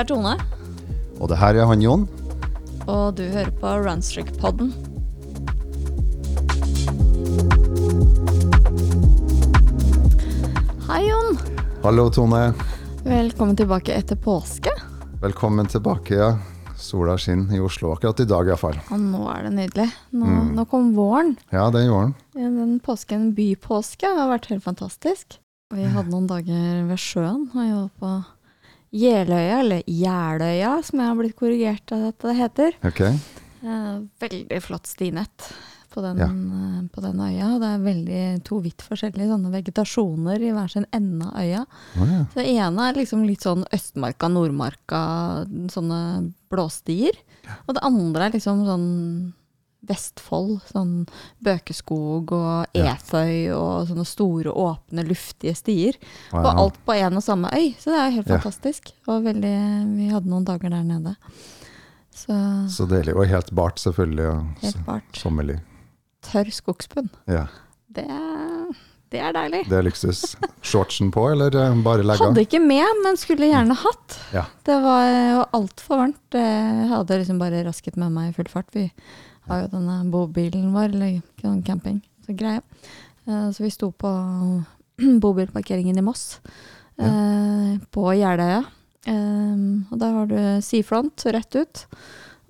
er Tone, Og det her er han Jon. og du hører på Runstrick-podden. Hei, Jon. Hallo, Tone. Velkommen tilbake etter påske. Velkommen tilbake. ja. Sola skinner i Oslo akkurat i dag iallfall. Og nå er det nydelig. Nå, nå kom våren. Ja, det er våren. Ja, Den påsken, bypåske, har vært helt fantastisk. Vi hadde noen dager ved sjøen. og Jeg var på Jeløya, eller Jeløya, som jeg har blitt korrigert av at det heter. Ok. Eh, veldig flott stinett på den, Ja. eh, på den øya. Det er veldig to vidt forskjellige sånne vegetasjoner i hver sin ende av øya. Oh, ja. Så det ene er liksom litt sånn Østmarka, Nordmarka, sånne blåstier. Og det andre er liksom sånn Vestfold, sånn Bøkeskog og Ja. Og sånne store, åpne, luftige stier. Å Og alt på én og samme øy. Så det er jo helt Ja. fantastisk. Og veldig, vi hadde noen dager der nede. Så Så deilig. Og helt bart, selvfølgelig. Ja. helt bart. sommerlig. Tørr skogsbunn. Ja, Det, er- det er deilig. det er luksus. Shortsen på, eller eh, bare legga? Hadde ikke med, men skulle gjerne hatt. Ja. Det var jo altfor varmt. Jeg hadde liksom bare rasket med meg i full fart. Vi har jo denne bobilen vår, eller sånn camping, så greie. Eh, Så vi sto på bobilparkeringen i Moss, Ja. eh, på Jeløya. Eh, Og der har du Seafront rett ut.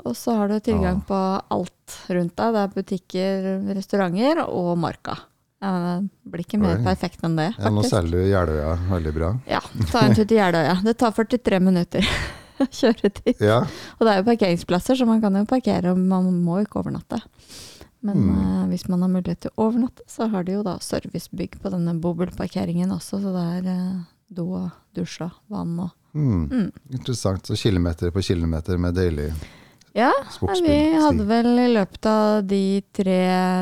Og så har du tilgang på alt rundt deg. Det er butikker, restauranter og marka. Eh, Det blir ikke mer Oi. perfekt enn det, Ja, nå selger du Jeløya veldig bra. Ja, ta en tur til Jeløya. Det tar 43 minutter å kjøre dit. Ja, Og det er jo parkeringsplasser, så man kan jo parkere, og man må jo ikke overnatte. Men Mm. uh, hvis man har mulighet til å overnatte, så har de jo da servicebygg på denne bobilparkeringen også, så det er uh, do og dusj og vann og mm. mm. interessant. Så kilometer på kilometer med deilig Ja, vi hadde vel i løpet av de tre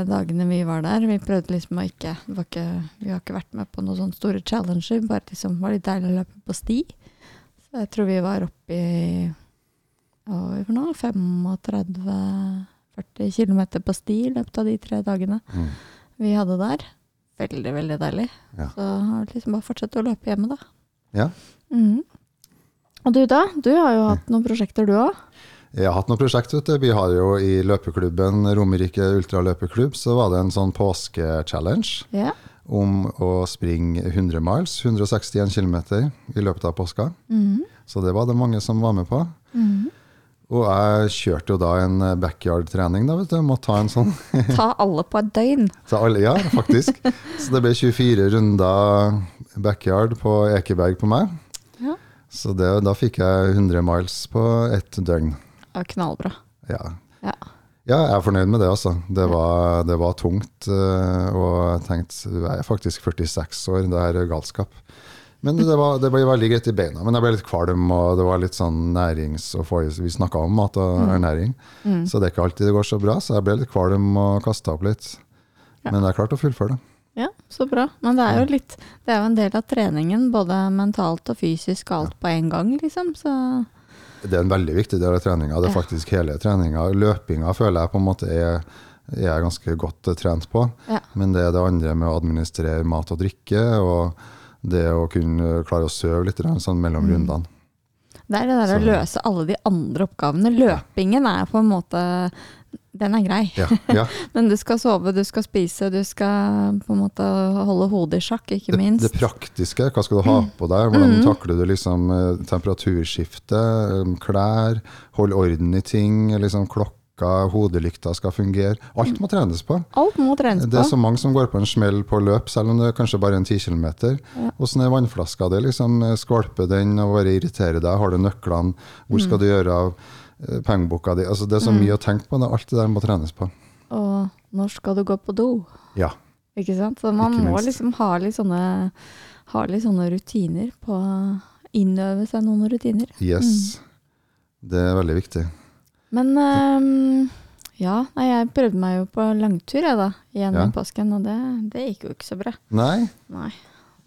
dagene vi var der Vi prøvde liksom å ikke, ikke Vi har ikke vært med på noen sånne store challenger, bare liksom var litt deilig å løpe på sti. Så jeg tror vi var oppe i hva var vi for noe? 35-40 km på sti i løpet av de tre dagene Mm. vi hadde der. Veldig, veldig deilig. Ja. Så har liksom bare fortsette å løpe hjemme, da. Ja. Mm. Og du da? Du har jo hatt noen prosjekter du òg? Jeg har hatt noen prosjekt, vet du. Vi har jo i løpeklubben Romerike ultraløpeklubb, så var det en sånn påskechallenge Ja. om å springe 100 miles, 161 km i løpet av påska. Mm. Så det var det mange som var med på. Mm. Og jeg kjørte jo da en backyard-trening, da, vet du. Måtte ta en sånn. Ta alle på et døgn. Ta alle, ja, faktisk. Så det ble 24 runder backyard på Ekeberg på meg. Ja. Så det, da fikk jeg 100 miles på ett døgn. Ja, knallbra. Ja. Ja. Ja, jeg er fornøyd med det, altså. Det var, det var tungt. eh, Og jeg tenkte du er faktisk 46 år, det her er galskap. Men det, var, det ble veldig greit i beina. Men jeg ble litt kvalm, og det var litt sånn nærings... Vi snakka om mat og ernæring, Mm. så det er ikke alltid det går så bra. Så jeg ble litt kvalm og kasta opp litt. Ja. Men jeg klarte å fullføre det. Ja, så bra. Men det er jo litt Det er jo en del av treningen, både mentalt og fysisk alt på en gang, liksom. Så Det er en veldig viktig del av treninga. Det er faktisk hele treninga. Løpinga føler jeg på en måte er, er ganske godt eh, trent på. Ja. Men det er det andre med å administrere mat og drikke, og det å kunne klare å sove litt sånn mellom Mm. rundene. det er det der å løse alle de andre oppgavene. Løpingen er på en måte Den er grei. Ja, ja. Men du skal sove, du skal spise, du skal på en måte holde hodet i sjakk, ikke minst. det praktiske, hva skal du ha på deg? Hvordan Mm. takler du liksom eh, temperaturskifte, eh, klær, holde orden i ting, liksom klokka, hodelykta skal fungere. Alt må trenes på. Alt må trenes på. Det er så mange som går på en smell på løp, selv om det er kanskje bare en 10 km. Ja. Åssen er vannflaska di? Liksom, skvalper den og bare irriterer deg? Har du nøklene? Hvor Mm. skal du gjøre av pengeboka di? Altså, det er så mye å tenke på. Det, alt det der må trenes på. Og når skal du gå på do? Ja. Ikke sant? Så man må liksom ha litt sånne, ha litt sånne rutiner på Innøve seg noen rutiner. Yes. Det er veldig viktig. Men um, ja, nei, jeg prøvde meg jo på langtur jeg da, igjen Ja. påsken, og det, det gikk jo ikke så bra. Nei? Nei.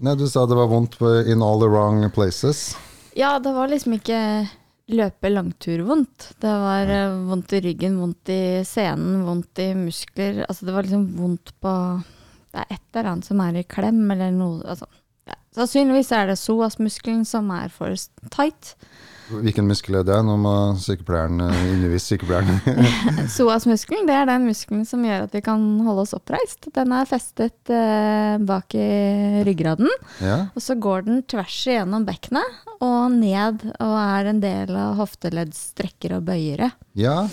Nei, du sa det var vondt in all the wrong places. Ja, det var liksom ikke løpe langtur-vondt. Det var uh, vondt i ryggen, vondt i senen, vondt i muskler. Altså det var liksom vondt på Det er et eller annet som er i klem, eller noe altså, ja. Sannsynligvis er det psoasmuskelen som er for tight. Hvilken muskel er det? Nå må sykepleieren eh, undervise sykepleieren. Psoasmuskelen det er den muskelen som gjør at vi kan holde oss oppreist. Den er festet eh, bak i ryggraden, ja. og så går den tvers igjennom bekkenet og ned og er en del av hofteleddsstrekker og bøyere. ja.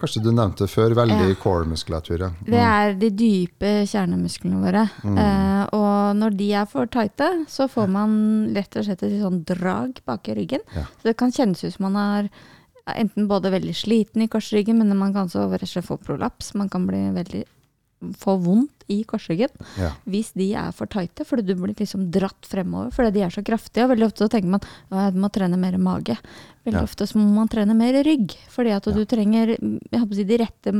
Kanskje du nevnte før. Veldig Ja. core-muskulatur. ja. Det er de dype kjernemusklene våre. Mm. Eh, og når de er for tighte, så får man rett og slett et sånn drag bak i ryggen. Ja. Så det kan kjennes ut som man er enten både veldig sliten i korsryggen, men man kan også rett og slett få prolaps. Man kan bli veldig, få vondt i korsryggen Ja. hvis de er for tighte, fordi du blir liksom dratt fremover fordi de er så kraftige. Og veldig ofte så tenker man at du må trene mer mage. Veldig Ja. ofte så må man trene mer rygg, fordi at Ja. du trenger håper å si, de rette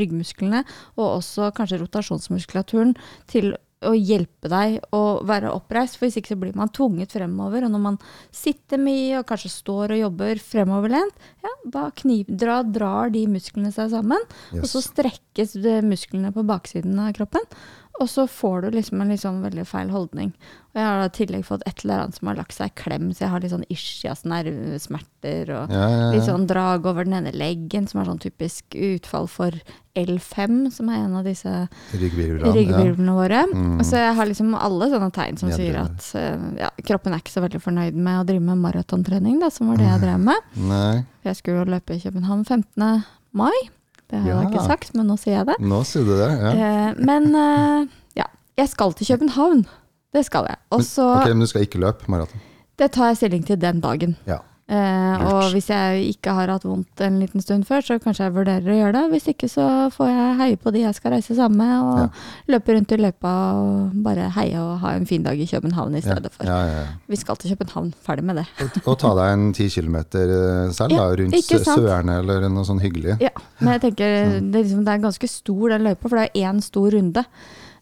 ryggmusklene, og også kanskje rotasjonsmuskulaturen, til å hjelpe deg å være oppreist. For hvis ikke så blir man tvunget fremover. Og når man sitter mye og kanskje står og jobber fremoverlent, ja, da dra, drar de musklene seg sammen. Og så strekkes musklene på baksiden av kroppen. Og så får du liksom en liksom veldig feil holdning. Og jeg har da i tillegg fått et eller annet som har lagt seg i klem, så jeg har litt sånn ischias nervesmerter og Ja, ja, litt sånn drag over den ene leggen, som er sånn typisk utfall for L5, som er en av disse Ryggvirvlene. Ja. våre. Mm. Så jeg har liksom alle sånne tegn som Ja, sier at eh, ja, kroppen er ikke så veldig fornøyd med å drive med maratontrening, da, som var det jeg drev med. Nei, jeg skulle jo løpe i København 15. mai. Det har jeg ikke sagt, men nå sier jeg det. nå sier du det. Ja. Eh, men eh, ja, jeg skal til København. Det skal jeg. Også, men, Ok, Men du skal ikke løpe maraton? Det tar jeg stilling til den dagen. Ja. Eh, og hvis jeg ikke har hatt vondt en liten stund før, så kanskje jeg vurderer å gjøre det. Hvis ikke så får jeg heie på de jeg skal reise sammen med, og Ja. løpe rundt i løypa og bare heie og ha en fin dag i København i stedet for. ja, ja. Vi skal til København, ferdig med det. Og, og ta deg en ti kilometer eh, selv, da, rundt? Søerne eller noe sånn hyggelig. Ja, men jeg tenker det er, liksom, det er ganske stor den løypa, for det er én stor runde.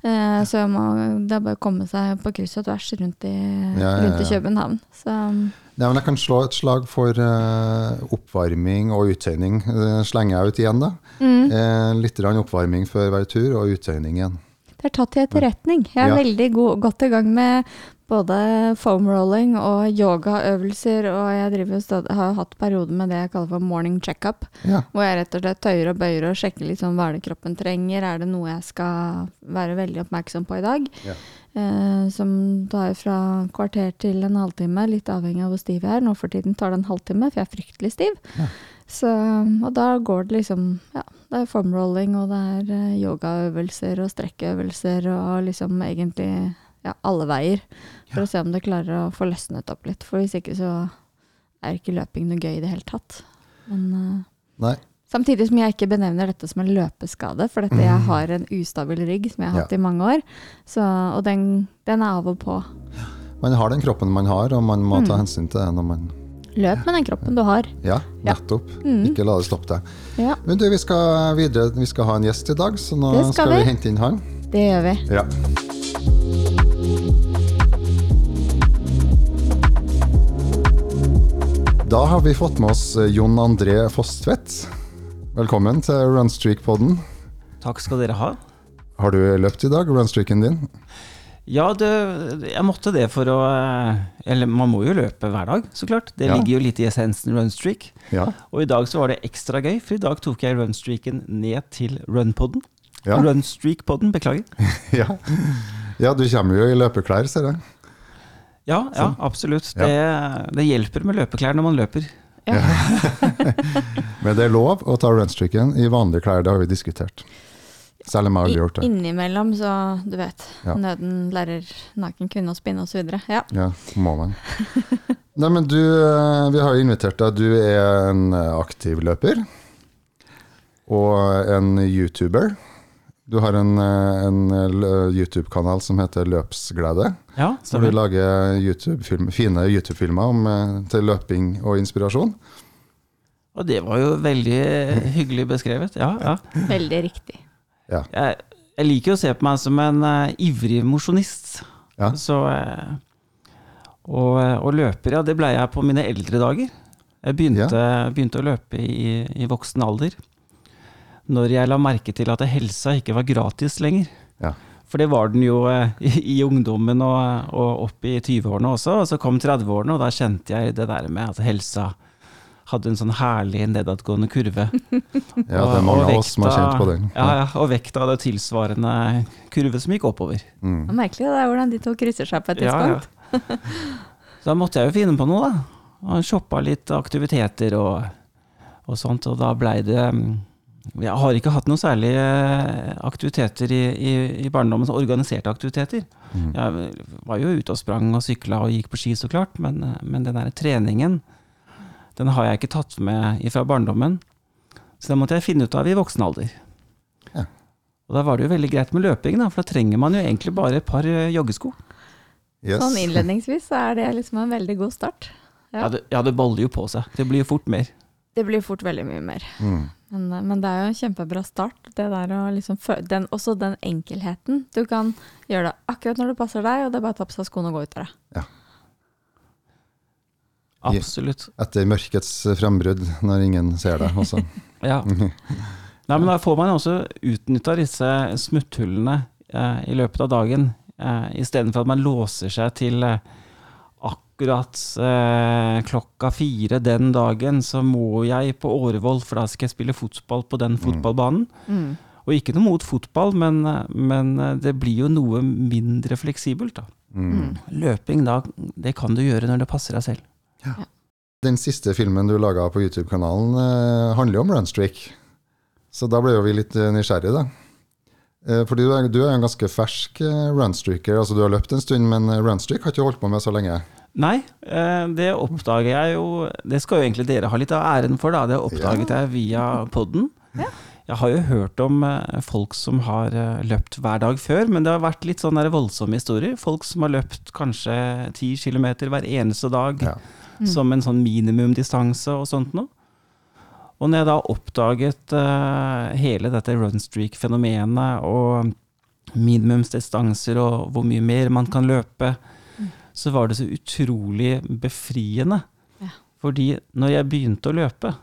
Eh, så må, det er bare å komme seg på kryss og tvers rundt i, rundt i. København. Så Nei, men jeg kan slå et slag for uh, oppvarming og uttøyning. Det slenger jeg ut igjen, da. mm, Uh, litt oppvarming før hver tur, og uttøyning igjen. Det er tatt til etterretning. Jeg er Ja. veldig god, godt i gang med både foam rolling og yogaøvelser, og jeg stod, har hatt perioder med det jeg kaller for morning checkup. Ja. Hvor jeg rett og slett tøyer og bøyer og sjekker litt sånn hva det kroppen trenger. Er det noe jeg skal være veldig oppmerksom på i dag? Ja. Eh, som tar fra kvarter til en halvtime, litt avhengig av hvor stiv jeg er. Nå for tiden tar det en halvtime, for jeg er fryktelig stiv. Ja. Så, og da går det liksom Ja, det er formrolling, og det er eh, yogaøvelser og strekkeøvelser og liksom egentlig ja, alle veier. For å se om det klarer å få løsnet opp litt. For hvis ikke så er ikke løping noe gøy i det hele tatt. Men eh, Nei. Samtidig som jeg ikke benevner dette som en løpeskade, for dette jeg har en ustabil rygg som jeg har hatt i mange år. Så, og den, den er av og på. Man har den kroppen man har, og man må ta Mm. hensyn til det når man Løp med den kroppen du har. Ja, Ja. nettopp. Mm. Ikke la det stoppe deg. Ja, Men du, vi skal videre. Vi skal ha en gjest i dag, så nå skal, skal vi hente inn han. det gjør vi. Ja. Da har vi fått med oss eh, Jon André Fosstvedt. Velkommen til Runstreak-podden. Takk skal dere ha. Har du løpt i dag, runstreaken din? Ja, det, jeg måtte det for å eh, Eller man må jo løpe hver dag, så klart. Det Ja. ligger jo litt i essensen runstreak. Ja. Og i dag så var det ekstra gøy, for i dag tok jeg runstreaken ned til runpodden. Ja. Runstreak-podden, beklager. ja. ja, du kommer jo i løpeklær, ser jeg. Ja, ja Sånn. absolutt. Det, det hjelper med løpeklær når man løper. Men det er lov å ta runstreaken i vanlige klær, det har vi diskutert. Selv om jeg aldri har gjort det. Innimellom, så du vet. Ja. Nøden lærer naken kvinne å spinne osv. Ja. Ja, må man. Nei, men du, eh, vi har jo invitert deg. Du er en eh, aktiv løper. Og en YouTuber. Du har en, eh, en YouTube-kanal som heter Løpsglede. Ja, Hvor du lage lager YouTube-film, fine YouTube-filmer til løping og inspirasjon. Og det var jo veldig hyggelig beskrevet. Ja, ja. Veldig riktig. Ja. Jeg, jeg liker å se på meg som en uh, ivrig mosjonist. Ja. Så uh, og, eh, og løper, ja, det ble jeg på mine eldre dager. Jeg begynte, begynte å løpe i, i voksen alder. Når jeg la merke til at helsa ikke var gratis lenger. Ja. For det var den jo i, i ungdommen og, og opp i 20-årene også. Og så kom 30-årene, og da kjente jeg det der med at helsa hadde en sånn herlig nedadgående kurve. Ja, det er mange av oss som har kjent på den. Ja, ja, og vekta hadde tilsvarende kurve som gikk oppover. Mm. Det er merkelig det er hvordan de to krysser seg på et Ja, ja. tidspunkt. Så da måtte jeg jo finne på noe, da. Og shoppa litt aktiviteter og, og sånt, og da blei det mm, Jeg har ikke hatt noen særlige aktiviteter i, i, i barndommen, så organiserte aktiviteter. Mm. Jeg var jo ute og sprang og sykla og gikk på ski, så klart, men, men den der treningen, den har jeg ikke tatt med fra barndommen. Så den måtte jeg finne ut av i voksen alder. Ja. Og da var det jo veldig greit med løping, da, for da trenger man jo egentlig bare et par eh, joggesko. Yes. Sånn innledningsvis så er det liksom en veldig god start. Ja. Ja, det, ja, det baller jo på seg. Det blir jo fort mer. Det blir fort veldig mye mer. Mm. Men, eh, men det er jo en kjempebra start. Det der å liksom den, også den enkelheten. Du kan gjøre det akkurat når det passer deg, og det er bare å ta på seg skoene og gå ut av det. Absolutt. Etter mørkets frembrudd, når ingen ser deg også. Ja. Nei, men da får man også utnytta disse smutthullene eh, i løpet av dagen, eh, istedenfor at man låser seg til eh, akkurat eh, klokka fire den dagen, så må jeg på Årevoll, for da skal jeg spille fotball på den fotballbanen. Mm. Og ikke noe mot fotball, men, eh, men eh, det blir jo noe mindre fleksibelt, da. Mm. Løping, da, det kan du gjøre når det passer deg selv. Den siste filmen du laga på YouTube-kanalen, eh, handler jo om runstreak. Så da ble jo vi litt eh, nysgjerrige, da. Eh, fordi du er, du er en ganske fersk eh, runstreaker. Altså, du har løpt en stund, men eh, runstreak har ikke holdt på med så lenge. Nei, eh, det oppdager jeg jo Det skal jo egentlig dere ha litt av æren for, da. Det oppdaget jeg via podden. Jeg har jo hørt om folk som har løpt hver dag før, men det har vært litt sånn voldsomme historier. Folk som har løpt kanskje ti kilometer hver eneste dag Ja. Som en sånn minimumdistanse og sånt noe. Og når jeg da oppdaget uh, hele dette runstreak-fenomenet og minimumsdistanser og hvor mye mer man kan løpe, så var det så utrolig befriende. Ja. Fordi når jeg begynte å løpe,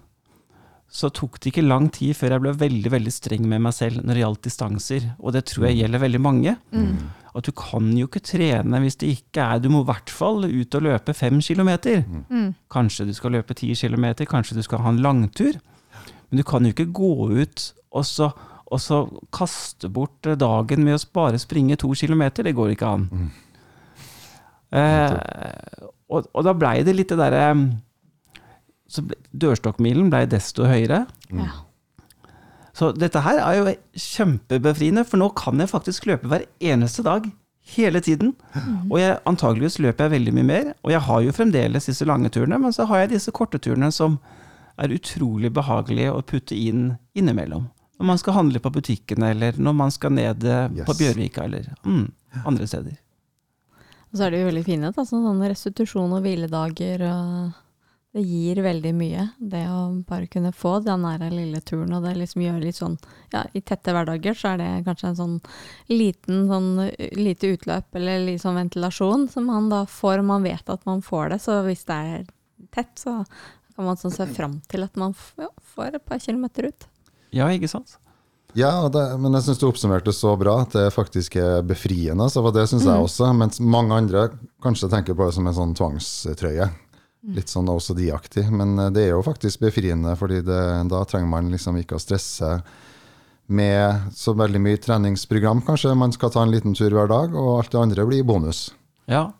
så tok det ikke lang tid før jeg ble veldig veldig streng med meg selv når det gjaldt distanser. Og det tror jeg gjelder veldig mange. Mm. At du kan jo ikke trene hvis det ikke er Du må i hvert fall ut og løpe fem kilometer. Mm. Kanskje du skal løpe ti kilometer, kanskje du skal ha en langtur. Men du kan jo ikke gå ut og så, og så kaste bort dagen med å bare springe to kilometer. Det går ikke an. Mm. Eh, og, og da blei det litt det derre så Dørstokkmilen blei desto høyere. Mm. Så dette her er jo kjempebefriende, for nå kan jeg faktisk løpe hver eneste dag. Hele tiden. Og jeg, antageligvis løper jeg veldig mye mer. Og jeg har jo fremdeles disse lange turene, men så har jeg disse korte turene som er utrolig behagelige å putte inn innimellom. Når man skal handle på butikken, eller når man skal ned yes. på Bjørvika, eller mm, andre steder. Og så er det jo veldig fine, da, sånn, sånne restitusjon og hviledager. og Det gir veldig mye, det å bare kunne få den der lille turen. Og det liksom gjør litt sånn ja, I tette hverdager så er det kanskje en sånn liten sånn uh, lite utløp eller litt sånn ventilasjon som man da får, man vet at man får det. Så hvis det er tett, så kan man sånn se fram til at man ja, får et par kilometer ut. Ja, ikke sant? Ja, det, men jeg syns du oppsummerte så bra at det faktisk er befriende. Så for det syns jeg også. Mens mange andre kanskje tenker på det som en sånn tvangstrøye. Litt sånn OCD-aktig. Men eh, det er jo faktisk befriende, fordi det, da trenger man liksom ikke å stresse med så veldig mye treningsprogram, kanskje. Man skal ta en liten tur hver dag, og alt det andre blir bonus. Ja.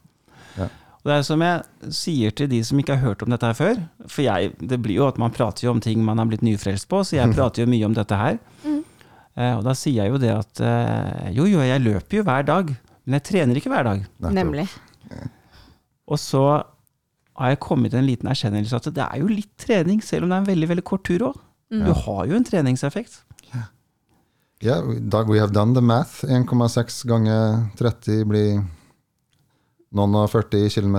Ja. Og det er som jeg sier til de som ikke har hørt om dette her før, for jeg, det blir jo at man prater jo om ting man har blitt nyfrelst på, så jeg prater jo mye om dette her. Eh, og da sier jeg jo det at eh, jo, jo, jeg løper jo hver dag, men jeg trener ikke hver dag. Nemlig. Og så har jeg kommet til en liten erkjennelse at det er jo litt trening, selv om det er en veldig veldig kort tur òg. Du har jo en treningseffekt. Ja, da we have done the math. 1,6 ganger 30 blir noen og 40 km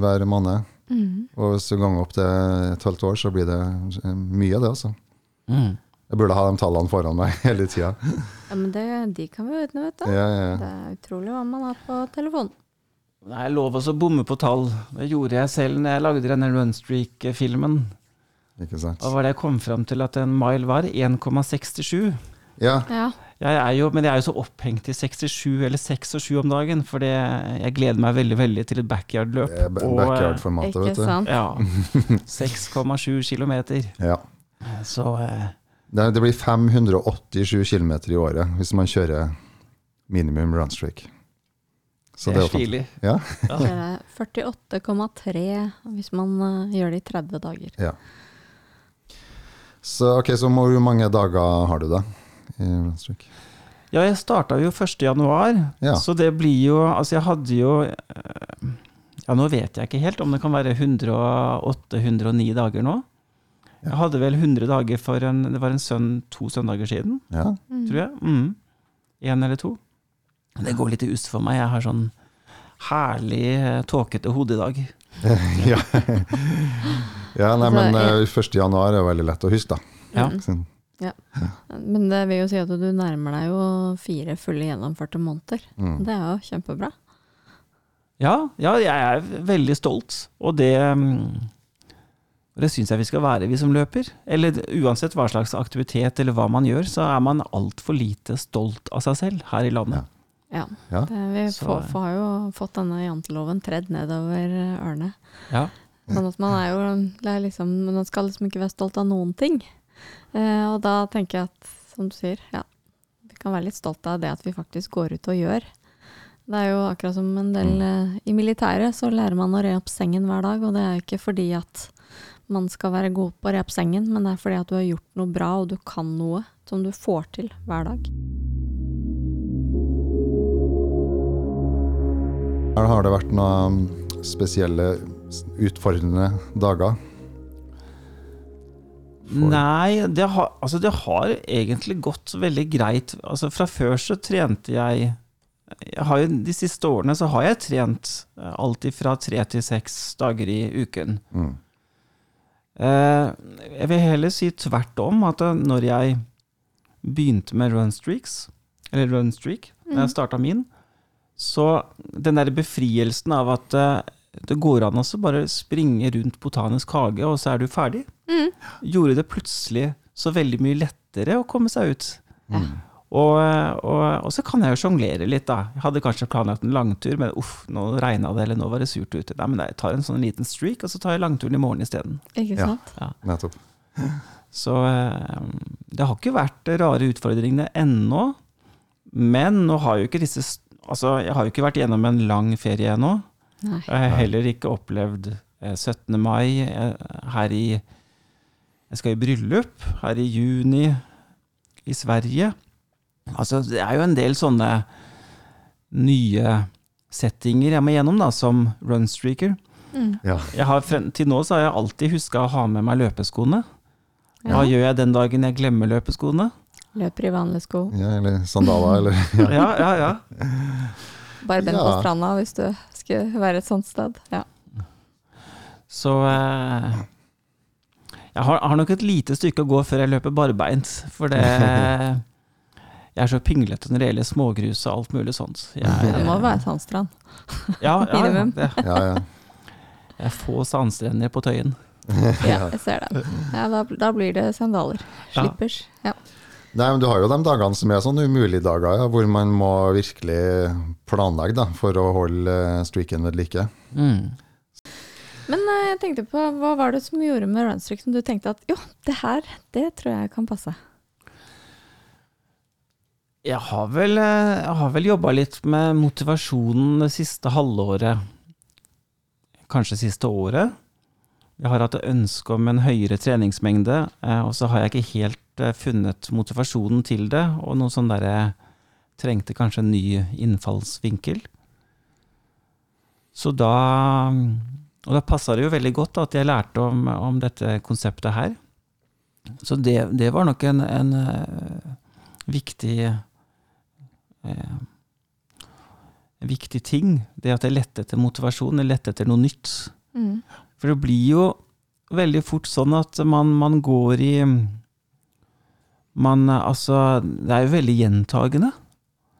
hver måned. Mm. Og hvis du ganger opp til et halvt år, så blir det mye mye, det, altså. Mm. Jeg burde ha de tallene foran meg hele tida. Ja, men det, de kan vi. Ja, ja, ja. Det er utrolig hva man har på telefonen. Det er lov å bomme på tall. Det gjorde jeg selv når jeg lagde denne Runstreak-filmen. Ikke sant. Hva var det jeg kom fram til at en mile var? 1,67. Ja, Ja. Jeg er jo, men jeg er jo så opphengt i 67 eller 6 og 7 om dagen, for jeg gleder meg veldig veldig til et backyard-løp. Det ba- og, Backyard-formatet, vet du. Ja. 6,7 km. Ja. Så eh, Det, det blir 587 km i året hvis man kjører minimum runstreak. Så det er stilig. Ja. Ja. Det er 48,3 hvis man eh, gjør det i 30 dager. Så, ok, så hvor mange dager har du da i? Ja, jeg starta jo 1. januar, Ja. så det blir jo Altså, jeg hadde jo eh, Ja, nå vet jeg ikke helt om det kan være 108-109 dager nå. Jeg hadde vel 100 dager for en Det var en sønn to søndager siden, Ja. tror jeg. Mm. En eller to. Det går litt i us for meg. Jeg har sånn herlig eh, tåkete hode i dag. ja. ja, nei, Altså, men uh, eh, 1. januar er veldig lett å huske, da. Ja. Så- Men det vil jo si at du nærmer deg jo fire fulle gjennomførte måneder. Mm. Det er jo kjempebra. Ja, ja, jeg er veldig stolt, og det mm, det syns jeg vi skal være, vi som løper. Eller uansett hva slags aktivitet eller hva man gjør, så er man altfor lite stolt av seg selv her i landet. Ja. Ja. Det, vi får, får jo fått denne janteloven tredd nedover ørene. Ja. Sånn at man er jo det er liksom, Man skal liksom ikke være stolt av noen ting. Eh, og da tenker jeg at, som du sier, ja, vi kan være litt stolt av det at vi faktisk går ut og gjør. Det er jo akkurat som en del eh, I militæret så lærer man å re opp sengen hver dag, og det er jo ikke fordi at man skal være god på å re opp sengen, men det er fordi at du har gjort noe bra, og du kan noe som du får til hver dag. Har det vært noen spesielle utfordrende dager. For- Nei, det har, altså det har egentlig gått veldig greit. Altså fra før så trente jeg jeg har jo, De siste årene så har jeg trent eh, alltid fra tre til seks dager i uken. Mm. Eh, jeg vil heller si tvert om at eh, når jeg begynte med runstreaks, eller runstreak, når jeg starta min, så den der befrielsen av at eh, det går an å bare springe rundt Botanisk hage, og så er du ferdig, Mm. gjorde det plutselig så veldig mye lettere å komme seg ut. Mm. Og, og, og så kan jeg jo sjonglere litt, da. Jeg hadde kanskje planlagt en langtur, men uff, nå regna det, eller nå var det surt ute. Nei, men jeg tar en sånn liten streak, og så tar jeg langturen i morgen isteden. Ikke Ja. sant? Nettopp. Så eh, det har ikke vært rare utfordringene ennå. Men nå har jo ikke disse Altså, jeg har jo ikke vært gjennom en lang ferie ennå. Nei. Jeg har heller ikke opplevd eh, 17. mai eh, her i Jeg skal i bryllup her i juni i Sverige. Altså, det er jo en del sånne nye settinger jeg må gjennom, da, som runstreaker. Mm. Ja. Jeg har, frem, til nå så har jeg alltid huska å ha med meg løpeskoene. Hva Ja. gjør jeg den dagen jeg glemmer løpeskoene? Løper i vanlige sko. ja, eller sandaler, eller Ja, ja, ja. Bare bent på stranda hvis du skulle være et sånt sted. Ja. Så eh, jeg har, har nok et lite stykke å gå før jeg løper barbeint. For det Jeg er så pinglete når det gjelder smågrus og alt mulig sånt. Jeg, Det må være sandstrand. ja, ja, minimum. Ja, ja. er få sandstrender på Tøyen. Ja, jeg ser det. Ja, da, da blir det sandaler. Ja. Slippers. Ja. Nei, men Du har jo de dagene som er sånne umulige dager, ja, hvor man må virkelig planlegge da, for å holde eh, streaken ved like. Mm. Men eh, jeg tenkte på, hva var det som gjorde med runstreak som du tenkte at jo, det her, det tror jeg kan passe. Jeg har vel, eh, jeg har vel jobba litt med motivasjonen det siste halvåret. Kanskje siste året. Jeg har hatt et ønske om en høyere treningsmengde, og så har jeg ikke helt eh, funnet motivasjonen til det. Og noe sånn derre Trengte kanskje en ny innfallsvinkel. Så da Og da passa det jo veldig godt at jeg lærte om, om dette konseptet her. Så det, det var nok en, en eh, viktig eh, viktig ting. Det at jeg lette etter motivasjon, jeg lette etter noe nytt. Mm. For det blir jo veldig fort sånn at man, man går i man, Altså, det er jo veldig gjentagende.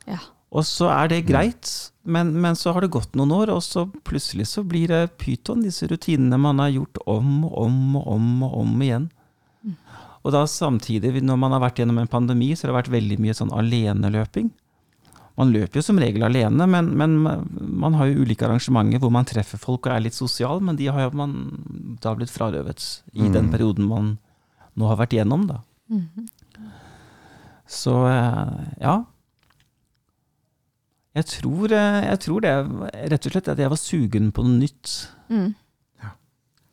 Ja. Og så er det greit, men, men så har det gått noen år, og så plutselig så blir det pyton, disse rutinene man har gjort om og om og om og om igjen. Og da samtidig, når man har vært gjennom en pandemi, så har det vært veldig mye sånn aleneløping. Man løper jo som regel alene, men, men man har jo ulike arrangementer hvor man treffer folk og er litt sosial, men de har jo man da blitt frarøvet i Mm. den perioden man nå har vært gjennom, da. Mhm. Så eh, ja. Jeg tror, eh, jeg tror det rett og slett at jeg var sugen på noe nytt. Mm. Ja.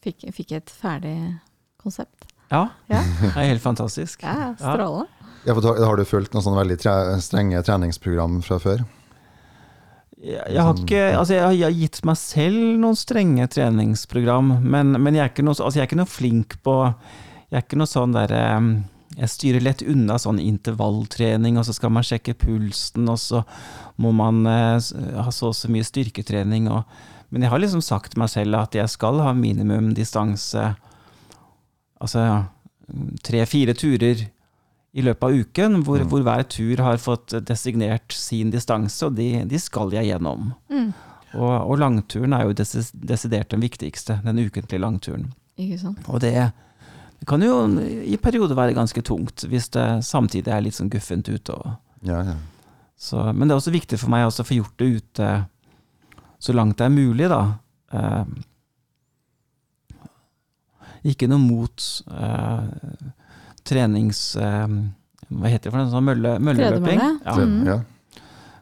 Fikk, fikk et ferdig konsept. Ja, Ja, det er helt fantastisk. ja strålende. Ja, har du fulgt noen sånne veldig tre strenge treningsprogram fra før? Jeg, jeg, har ikke, altså jeg, har- jeg har gitt meg selv noen strenge treningsprogram, men, men jeg, er ikke noe, altså jeg er ikke noe flink på Jeg er ikke noe sånn derre eh, Jeg styrer lett unna sånn intervalltrening, og så skal man sjekke pulsen, og så må man eh, ha så og så mye styrketrening. Og, men jeg har liksom sagt til meg selv at jeg skal ha minimum distanse, altså tre-fire turer i løpet av uken, hvor, Mm. hvor hver tur har fått designert sin distanse, og de, de skal jeg gjennom. Mm. Og, og langturen er jo desidert den viktigste, den ukentlige langturen. Ikke sant. Og det, det kan jo i perioder være ganske tungt, hvis det samtidig er litt sånn guffent ute. Ja, ja. så, men det er også viktig for meg også å få gjort det ute så langt det er mulig, da. Eh, ikke noe mot eh, trenings... Eh, hva heter det for noe? Sånn mølle, mølleløping? Ja. Det, Mm. ja.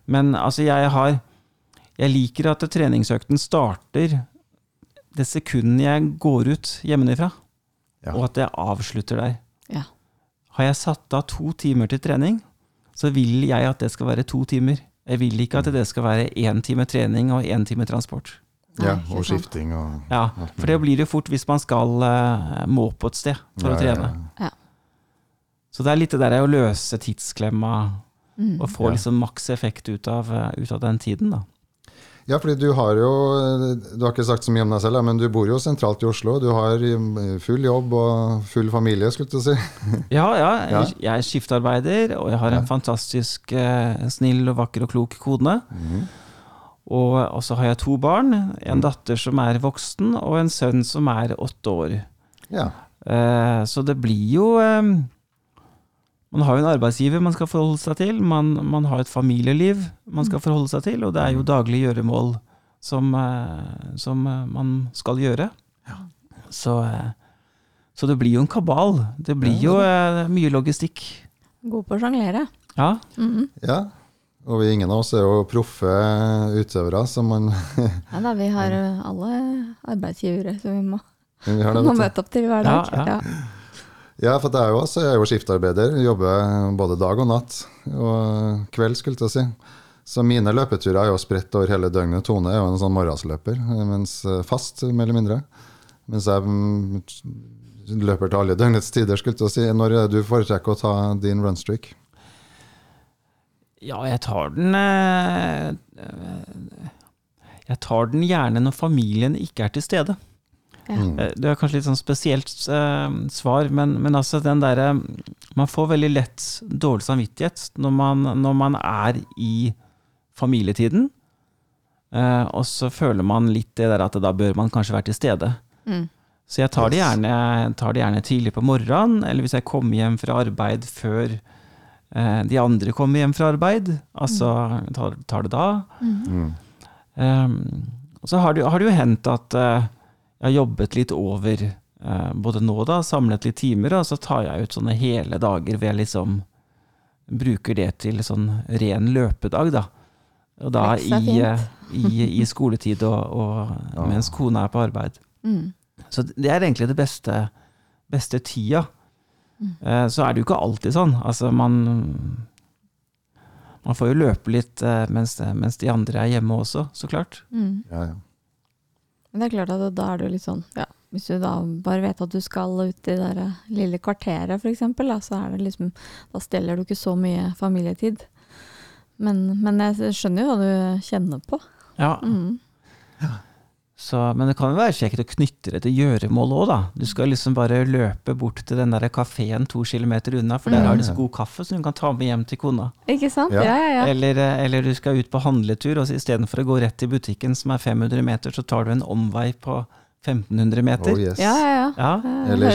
Men altså, jeg har Jeg liker at treningsøkten starter det sekundet jeg går ut hjemmefra, Ja. og at jeg avslutter der. Ja. Har jeg satt av to timer til trening, så vil jeg at det skal være to timer. Jeg vil ikke at det skal være én time trening og én time transport. Nei, ja, og skifting og Ja, For det blir det fort hvis man skal uh, må på et sted for å Ja, ja, trene. ja. Så det er litt det der å løse tidsklemma Mm. og få Ja. liksom maks effekt ut av, eh, ut av den tiden, da. Ja, fordi du har jo Du har ikke sagt så mye om deg selv, men du bor jo sentralt i Oslo. Du har eh, full jobb og full familie, skulle du si. Ja, ja. Jeg, jeg er skiftarbeider, og jeg har Ja. en fantastisk eh, snill og vakker og klok kone. Mm. Og, og så har jeg to barn. En Mm. datter som er voksen, og en sønn som er åtte år. Ja. Eh, så det blir jo eh, Man har jo en arbeidsgiver man skal forholde seg til. Man, man har et familieliv man skal forholde seg til, og det er jo daglige gjøremål som, eh, som eh, man skal gjøre. Så, eh, så det blir jo en kabal. Det blir jo mye logistikk. God på å sjonglere. Ja. Mhm. ja. Og vi, ingen av oss er jo proffe utøvere, så man Ja da, vi har alle arbeidsgivere som vi må, vi det, må møte opp til hver dag. Ja, ja. Ja. For det er jo også, jeg er jo skiftarbeider. Jobber både dag og natt. Og kveld, skulle jeg si. Så mine løpeturer er jo spredt over hele døgnet. Tone er jo en sånn morgensløper, mens fast, mer eller mindre. Mens jeg mm, løper til alle døgnets tider, skulle jeg si. Når du foretrekker å ta din runstreak? Ja, jeg tar den eh, eh, Jeg tar den gjerne når familien ikke er til stede. Ja. Mm. Eh, Det er kanskje litt sånn spesielt eh, svar, men, men altså den derre Man får veldig lett dårlig samvittighet når man, når man er i familietiden. Eh, og så føler man litt det der at da bør man kanskje være til stede. Mm. Så jeg tar det, gjerne, tar det gjerne tidlig på morgenen, eller hvis jeg kommer hjem fra arbeid før eh, de andre kommer hjem fra arbeid. Altså tar, tar det da. Mm. Um, og så har det, har det jo hendt at eh, jeg har jobbet litt over eh, både nå, da, samlet litt timer, og så tar jeg ut sånne hele dager hvor jeg liksom bruker det til sånn ren løpedag, da. Og da i, eh, i, i skoletid og, og Ja. mens kona er på arbeid. Mm. Så det er egentlig det beste, beste tida. Mm. Eh, så er det jo ikke alltid sånn. Altså, man Man får jo løpe litt eh, mens, mens de andre er hjemme også, så klart. Mm. Ja, ja. Men det er klart at da er du litt sånn, ja, hvis du da bare vet at du skal ut i det der lille kvarteret da, så er det liksom, da stjeler du ikke så mye familietid. Men, men jeg skjønner jo hva du kjenner på. Ja, Mm. Så, Men det kan jo være kjekt å knytte det til gjøremål òg, da. Du skal liksom bare løpe bort til den der kafeen to kilometer unna, for der Mm. har de så god kaffe som du kan ta med hjem til kona. Ikke sant? Ja. Ja, ja, ja. Eller, eh, eller du skal ut på handletur, og istedenfor å gå rett til butikken som er 500 meter, så tar du en omvei på 1500 meter. Oh, yes. Ja, ja, ja. Ja, Eller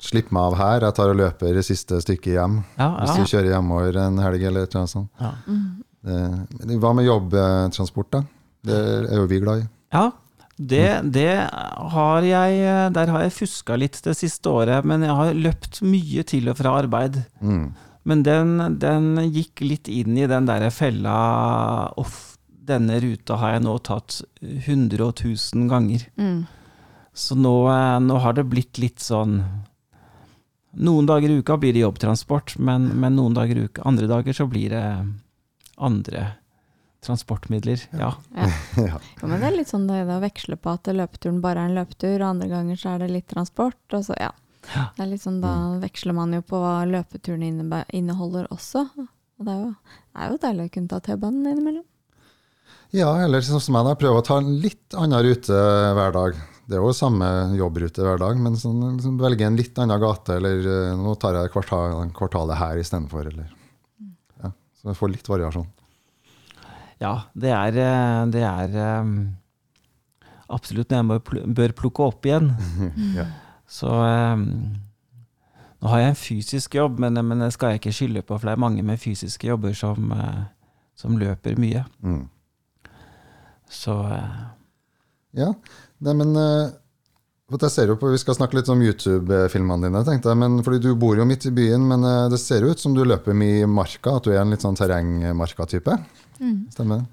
slipp meg av her, jeg tar og løper det siste stykket hjem. ja, Hvis du kjører hjemover en helg eller et eller annet sånt. ja. Mm. Det- Hva med jobbtransport, da? Det er jo vi glad i. ja det, det har jeg Der har jeg fuska litt det siste året, men jeg har løpt mye til og fra arbeid. Mm. Men den, den gikk litt inn i den derre fella Uff, denne ruta har jeg nå tatt 100 og 1000 ganger. Mm. Så nå, nå har det blitt litt sånn Noen dager i uka blir det jobbtransport, men, men noen dager i uka, andre dager så blir det andre transportmidler. Ja. Ja. ja. Men det er litt sånn det, det å veksle på at løpeturen bare er en løpetur, og andre ganger så er det litt transport. Og så, ja. Ja. Det er litt sånn, da veksler man jo på hva løpeturen inneholder også. Og det er jo, det er jo deilig å kunne ta T-banen innimellom. ja, eller sånn som jeg, da. Prøve å ta en litt annen rute hver dag. Det er jo samme jobbrute hver dag, men sånn, liksom velge en litt annen gate, eller eh, nå tar jeg kvartal, kvartalet her istedenfor, eller ja, Så jeg får litt variasjon. Ja, det er, eh, det er eh, absolutt noe jeg bør plukke opp igjen. ja. Så eh, nå har jeg en fysisk jobb, men, men det skal jeg ikke skylde på, for det er mange med fysiske jobber som, som løper mye. Mm. Så Ja, Nei, men jeg ser jo på, Vi skal snakke litt om YouTube-filmene dine, tenkte jeg. Men, fordi du bor jo midt i byen, men det ser ut som du løper mye i marka. At du er en litt sånn terrengmarka-type. Stemmer det?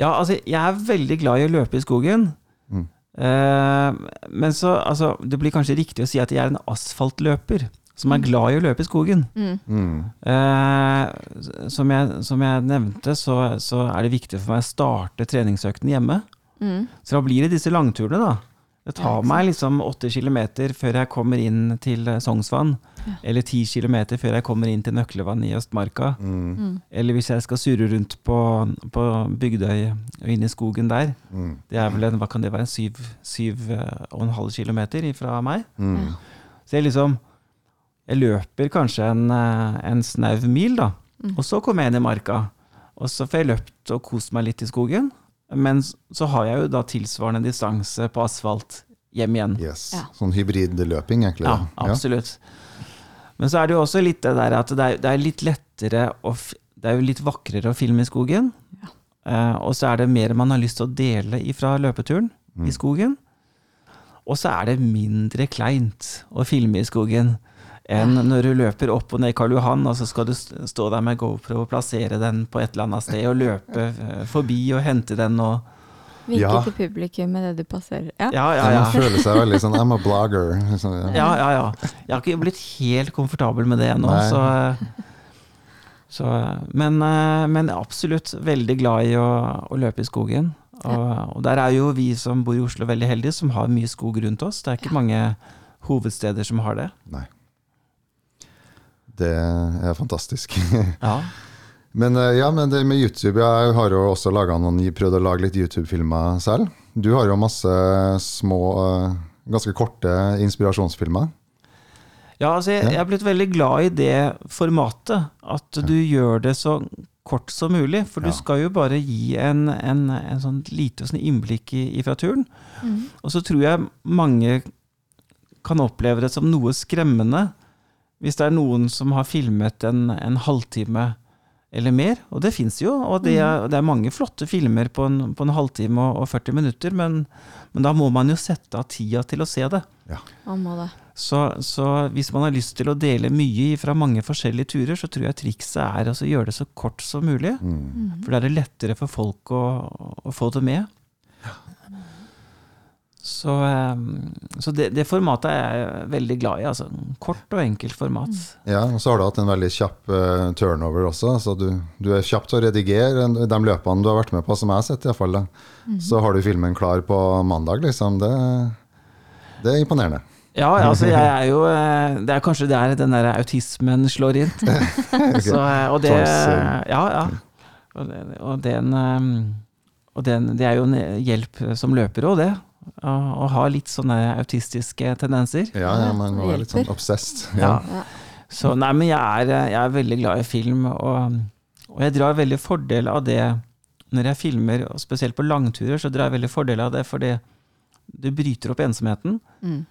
Ja, altså, jeg er veldig glad i å løpe i skogen. Mm. Eh, men så, altså, det blir kanskje riktig å si at jeg er en asfaltløper som er glad i å løpe i skogen. Mm. Mm. Eh, som, jeg, som jeg nevnte, så, så er det viktig for meg å starte treningsøkten hjemme. Mm. Så da blir det disse langturene, da. Det tar meg liksom åtte kilometer før jeg kommer inn til eh, Sognsvann. Ja. Eller ti kilometer før jeg kommer inn til Nøklevann i Østmarka. Mm. Mm. Eller hvis jeg skal surre rundt på, på Bygdøy og inn i skogen der. Mm. Det er vel en, hva kan det være, en syv, syv eh, og en halv kilometer fra meg. Mm. Så jeg liksom Jeg løper kanskje en, eh, en snau mil, da. Mm. Og så kommer jeg inn i marka. Og så får jeg løpt og kost meg litt i skogen. Men så har jeg jo da tilsvarende distanse på asfalt hjem igjen. Yes. Ja. Sånn hybridløping, egentlig. Ja, absolutt. absolutt. Men så er det jo også litt det der at det er, det er litt lettere å Det er jo litt vakrere å filme i skogen. Ja. Uh, og så er det mer man har lyst til å dele ifra løpeturen Mm. i skogen. Og så er det mindre kleint å filme i skogen enn når du løper opp og ned Karl Johan, og så skal du stå der med GoPro og plassere den på et eller annet sted, og løpe eh, forbi og hente den og Vinke Ja. til publikum med det du passerer. Ja. Ja, ja, Man ja. føler seg veldig sånn I'm a blogger. Sånn, ja. Ja, ja, ja. Jeg har ikke blitt helt komfortabel med det ennå, så, så men, eh, men absolutt veldig glad i å, å løpe i skogen. Og, og der er jo vi som bor i Oslo veldig heldige, som har mye skog rundt oss. Det er ikke mange hovedsteder som har det. Nei. Det er fantastisk. Ja. Men eh, ja, men det med YouTube Jeg har jo også laget noen, prøvd å lage litt YouTube-filmer selv. Du har jo masse små, eh, ganske korte inspirasjonsfilmer. Ja, altså jeg, jeg er blitt veldig glad i det formatet. At du gjør det så kort som mulig. For Ja. du skal jo bare gi en, en, en sånn lite sånn innblikk i, i fra turen. Mm. Og så tror jeg mange kan oppleve det som noe skremmende hvis det er noen som har filmet en, en halvtime eller mer. Og det fins jo, og det er, det er mange flotte filmer på en, på en halvtime og, og 40 minutter, men, men da må man jo sette av tida til å se det. Man må det. Så, så hvis man har lyst til å dele mye fra mange forskjellige turer, så tror jeg trikset er å gjøre det så kort som mulig. Mm. Mm. For da er det lettere for folk å, å få det med. Så, eh, så det, det formatet er jeg veldig glad i. Altså. Kort og enkelt format. Ja, og så har du hatt en veldig kjapp uh, turnover også. Så du, du er kjapp til å redigere de løpene du har vært med på, som jeg har sett i hvert fall. Da. Så har du filmen klar på mandag, liksom. Det, det er imponerende. Ja, altså jeg er jo eh, Det er kanskje der den der autismen slår inn. Så, eh, og det Ja, ja. Og, det, og, den, eh, og den, det er jo en hjelp som løper òg, det. Å, har ha litt sånne autistiske tendenser. Ja, ja, man må være litt sånn obsessed. Ja. Ja. Ja. Så nei, men jeg er, jeg er veldig glad i film, og, og jeg drar veldig fordel av det når jeg filmer, og spesielt på langturer, så drar jeg veldig fordel av det, fordi du bryter opp ensomheten. Mm.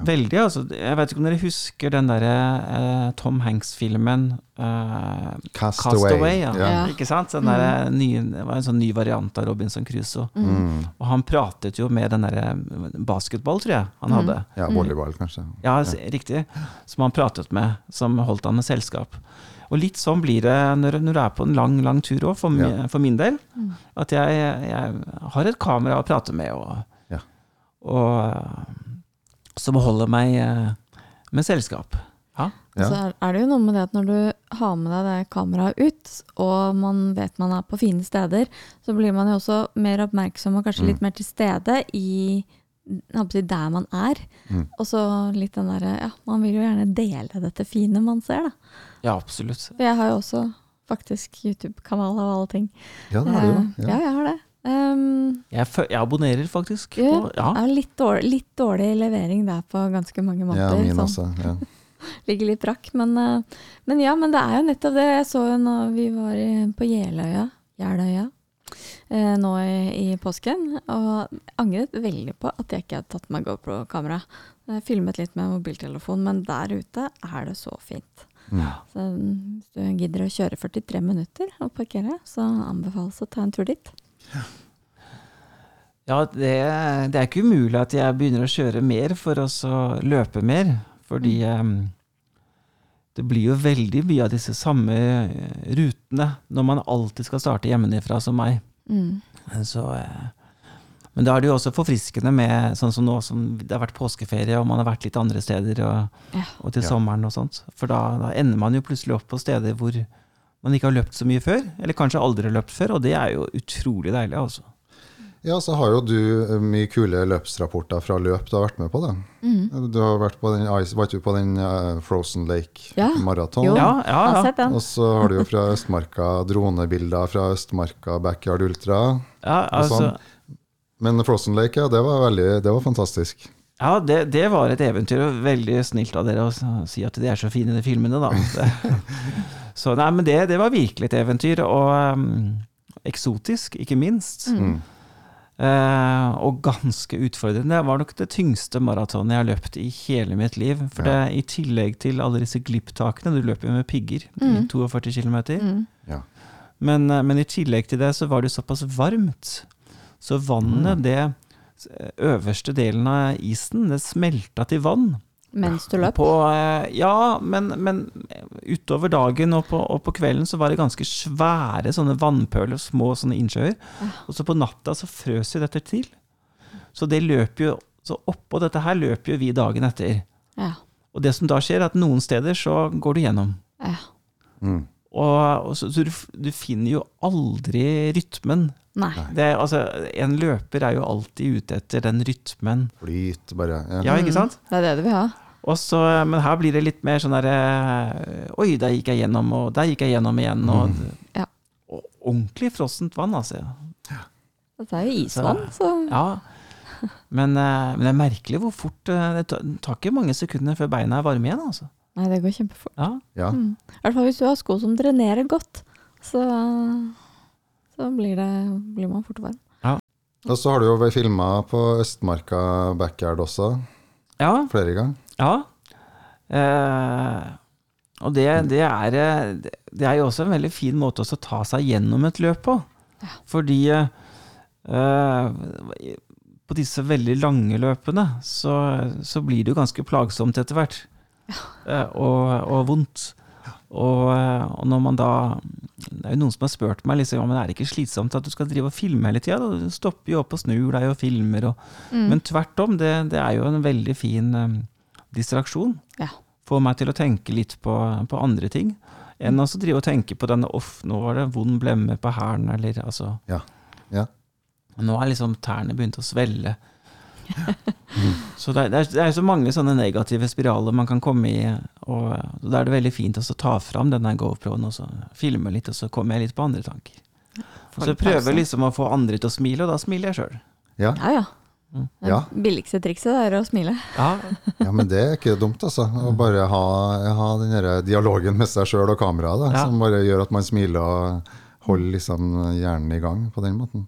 Veldig, altså. Jeg vet ikke om dere husker den derre eh, Tom Hanks-filmen eh, Castaway. Castaway. Ja. Ja. Ikke sant? Den der nye, det var en sånn ny variant av Robinson Crusoe. Mm. Og han pratet jo med den derre basketball, tror jeg han hadde. Ja, volleyball, kanskje. Ja, ja, riktig. Som han pratet med, som holdt han med selskap. Og litt sånn blir det når, når du er på en lang, lang tur òg, for, Ja. for min del. At jeg, jeg har et kamera å prate med, og, Ja. og eh, som holder meg eh, med selskap. Ja. Ja. Så er- det jo noe med det at når du har med deg det kameraet ut, og man vet man er på fine steder, så blir man jo også mer oppmerksom og kanskje litt mer til stede i der man er. Mm. Og så litt den derre Ja, man vil jo gjerne dele dette fine man ser, da. ja, absolutt. Jeg har jo også faktisk YouTube-kanal av alle ting. Ja, det har du jo. Ja. Ja, jeg har det. Um, Jeg, jeg abonnerer faktisk. Ja, På, ja. er litt, dårlig, litt dårlig levering der på ganske mange Ja, min sånn. også. Ja. Ligger litt brakk. Men, eh, men ja, men det er jo nettopp det. Jeg så jo når vi var på Jeløya, Jeløya eh, nå i, i påsken, og angret veldig på at jeg ikke hadde tatt med GoPro-kamera. Jeg filmet litt med mobiltelefon, men der ute er det så fint. Ja. Så hvis du gidder å kjøre 43 minutter og parkere, så anbefales å ta en tur dit. Ja, det, det er ikke umulig at jeg begynner å kjøre mer for å løpe mer. Fordi um, det blir jo veldig mye av disse samme eh, rutene når man alltid skal starte hjemmefra som meg. Mm. Så, eh, men da er det jo også forfriskende med sånn som nå som det har vært påskeferie og man har vært litt andre steder og, Ja. og til Ja. sommeren og sånt. For da, da ender man jo plutselig opp på steder hvor man ikke har løpt så mye før, eller kanskje aldri har løpt før, og det er jo utrolig deilig, altså. Ja, så har jo du eh, mye kule løpsrapporter fra løp du har vært med på. det Mm. Du har vært på den, var ikke du på den eh, Frozen Lake Ja. Marathon. Ja, ja, ja. Og så har du jo fra Østmarka dronebilder fra Østmarka Backyard Ultra. ja altså, sånn. Men Frozen Lake, ja, det var, veldig, det var fantastisk. Ja, det, det var et eventyr, og veldig snilt av dere å si at de er så fine, de filmene, da. Så nei, men det, det var virkelig et eventyr, og um, eksotisk, ikke minst. Mm. Uh, og ganske utfordrende. Det var nok det tyngste maratonet jeg har løpt i hele mitt liv. For Ja. det, i tillegg til alle disse glipptakene, du løper jo med pigger i Mm. 42 km, Mm. Ja. men, eh, men i tillegg til det så var det såpass varmt. Så vannet, Mm. det øverste delen av isen, det smelta til vann. Mens du løp. På, eh, ja, men, men utover dagen og på, og på kvelden så var det ganske svære sånne vannpøler, små sånne innsjøer. Og så på natta så frøs jo dette til. Så det løp jo Så oppå dette her løper jo vi dagen etter. Ja. Og det som da skjer, er at noen steder så går du gjennom. ja. Mm. Og, og så, så du, du finner jo aldri rytmen. Nei. Det, er- altså, en løper er jo alltid ute etter den rytmen. Flyt, bare. Ja. Ja, ikke sant? Det er det du vil ha. Også, men her blir det litt mer sånn derre Oi, der gikk jeg gjennom, og der gikk jeg gjennom igjen. Og, Ja. og ordentlig frossent vann, altså. Dette er jo isvann, så Ja. Men, eh, men det er merkelig hvor fort eh, Det tar- det tar ikke mange sekundene før beina er varme igjen, altså. Nei, det går kjempefort. Ja. Ja. Mm. I hvert fall hvis du har sko som drenerer godt, så, så blir, det, blir man fort varm. Og så har du jo filma på Østmarka Backyard også, ja. flere ganger. Ja. Eh, og det, det, er, det er jo også en veldig fin måte også å ta seg gjennom et løp på. Fordi eh, på disse veldig lange løpene så, så blir det jo ganske plagsomt etter hvert. Eh, og, og vondt. Og, eh, og når man da Det er jo noen som har spurt meg liksom, ja, men er det ikke slitsomt at du skal drive og filme hele tida. Du stopper jo opp og snur deg og filmer. Og, Mm. Men tvert om, det, det er jo en veldig fin um, distraksjon. Ja. Får meg til å tenke litt på, på andre ting. Enn å drive og tenke på denne off, nå var det vond blemme på hælen, eller altså Ja. Ja. Nå er liksom tærne begynt å svelle. så det er, det, er, så mange sånne negative spiraler man kan komme i, og da er det veldig fint å ta fram denne GoPro-en og så filme litt, og så kommer jeg litt på andre tanker. Og så prøver jeg liksom å få andre til å smile, og da smiler jeg sjøl. Ja. Ja, ja. Mm. Det Ja. billigste trikset er å smile. Ja, ja, men det er ikke dumt, altså. Å bare ha, ha den der dialogen med seg sjøl og kameraet, da, Ja. som bare gjør at man smiler og holder liksom hjernen i gang på den måten.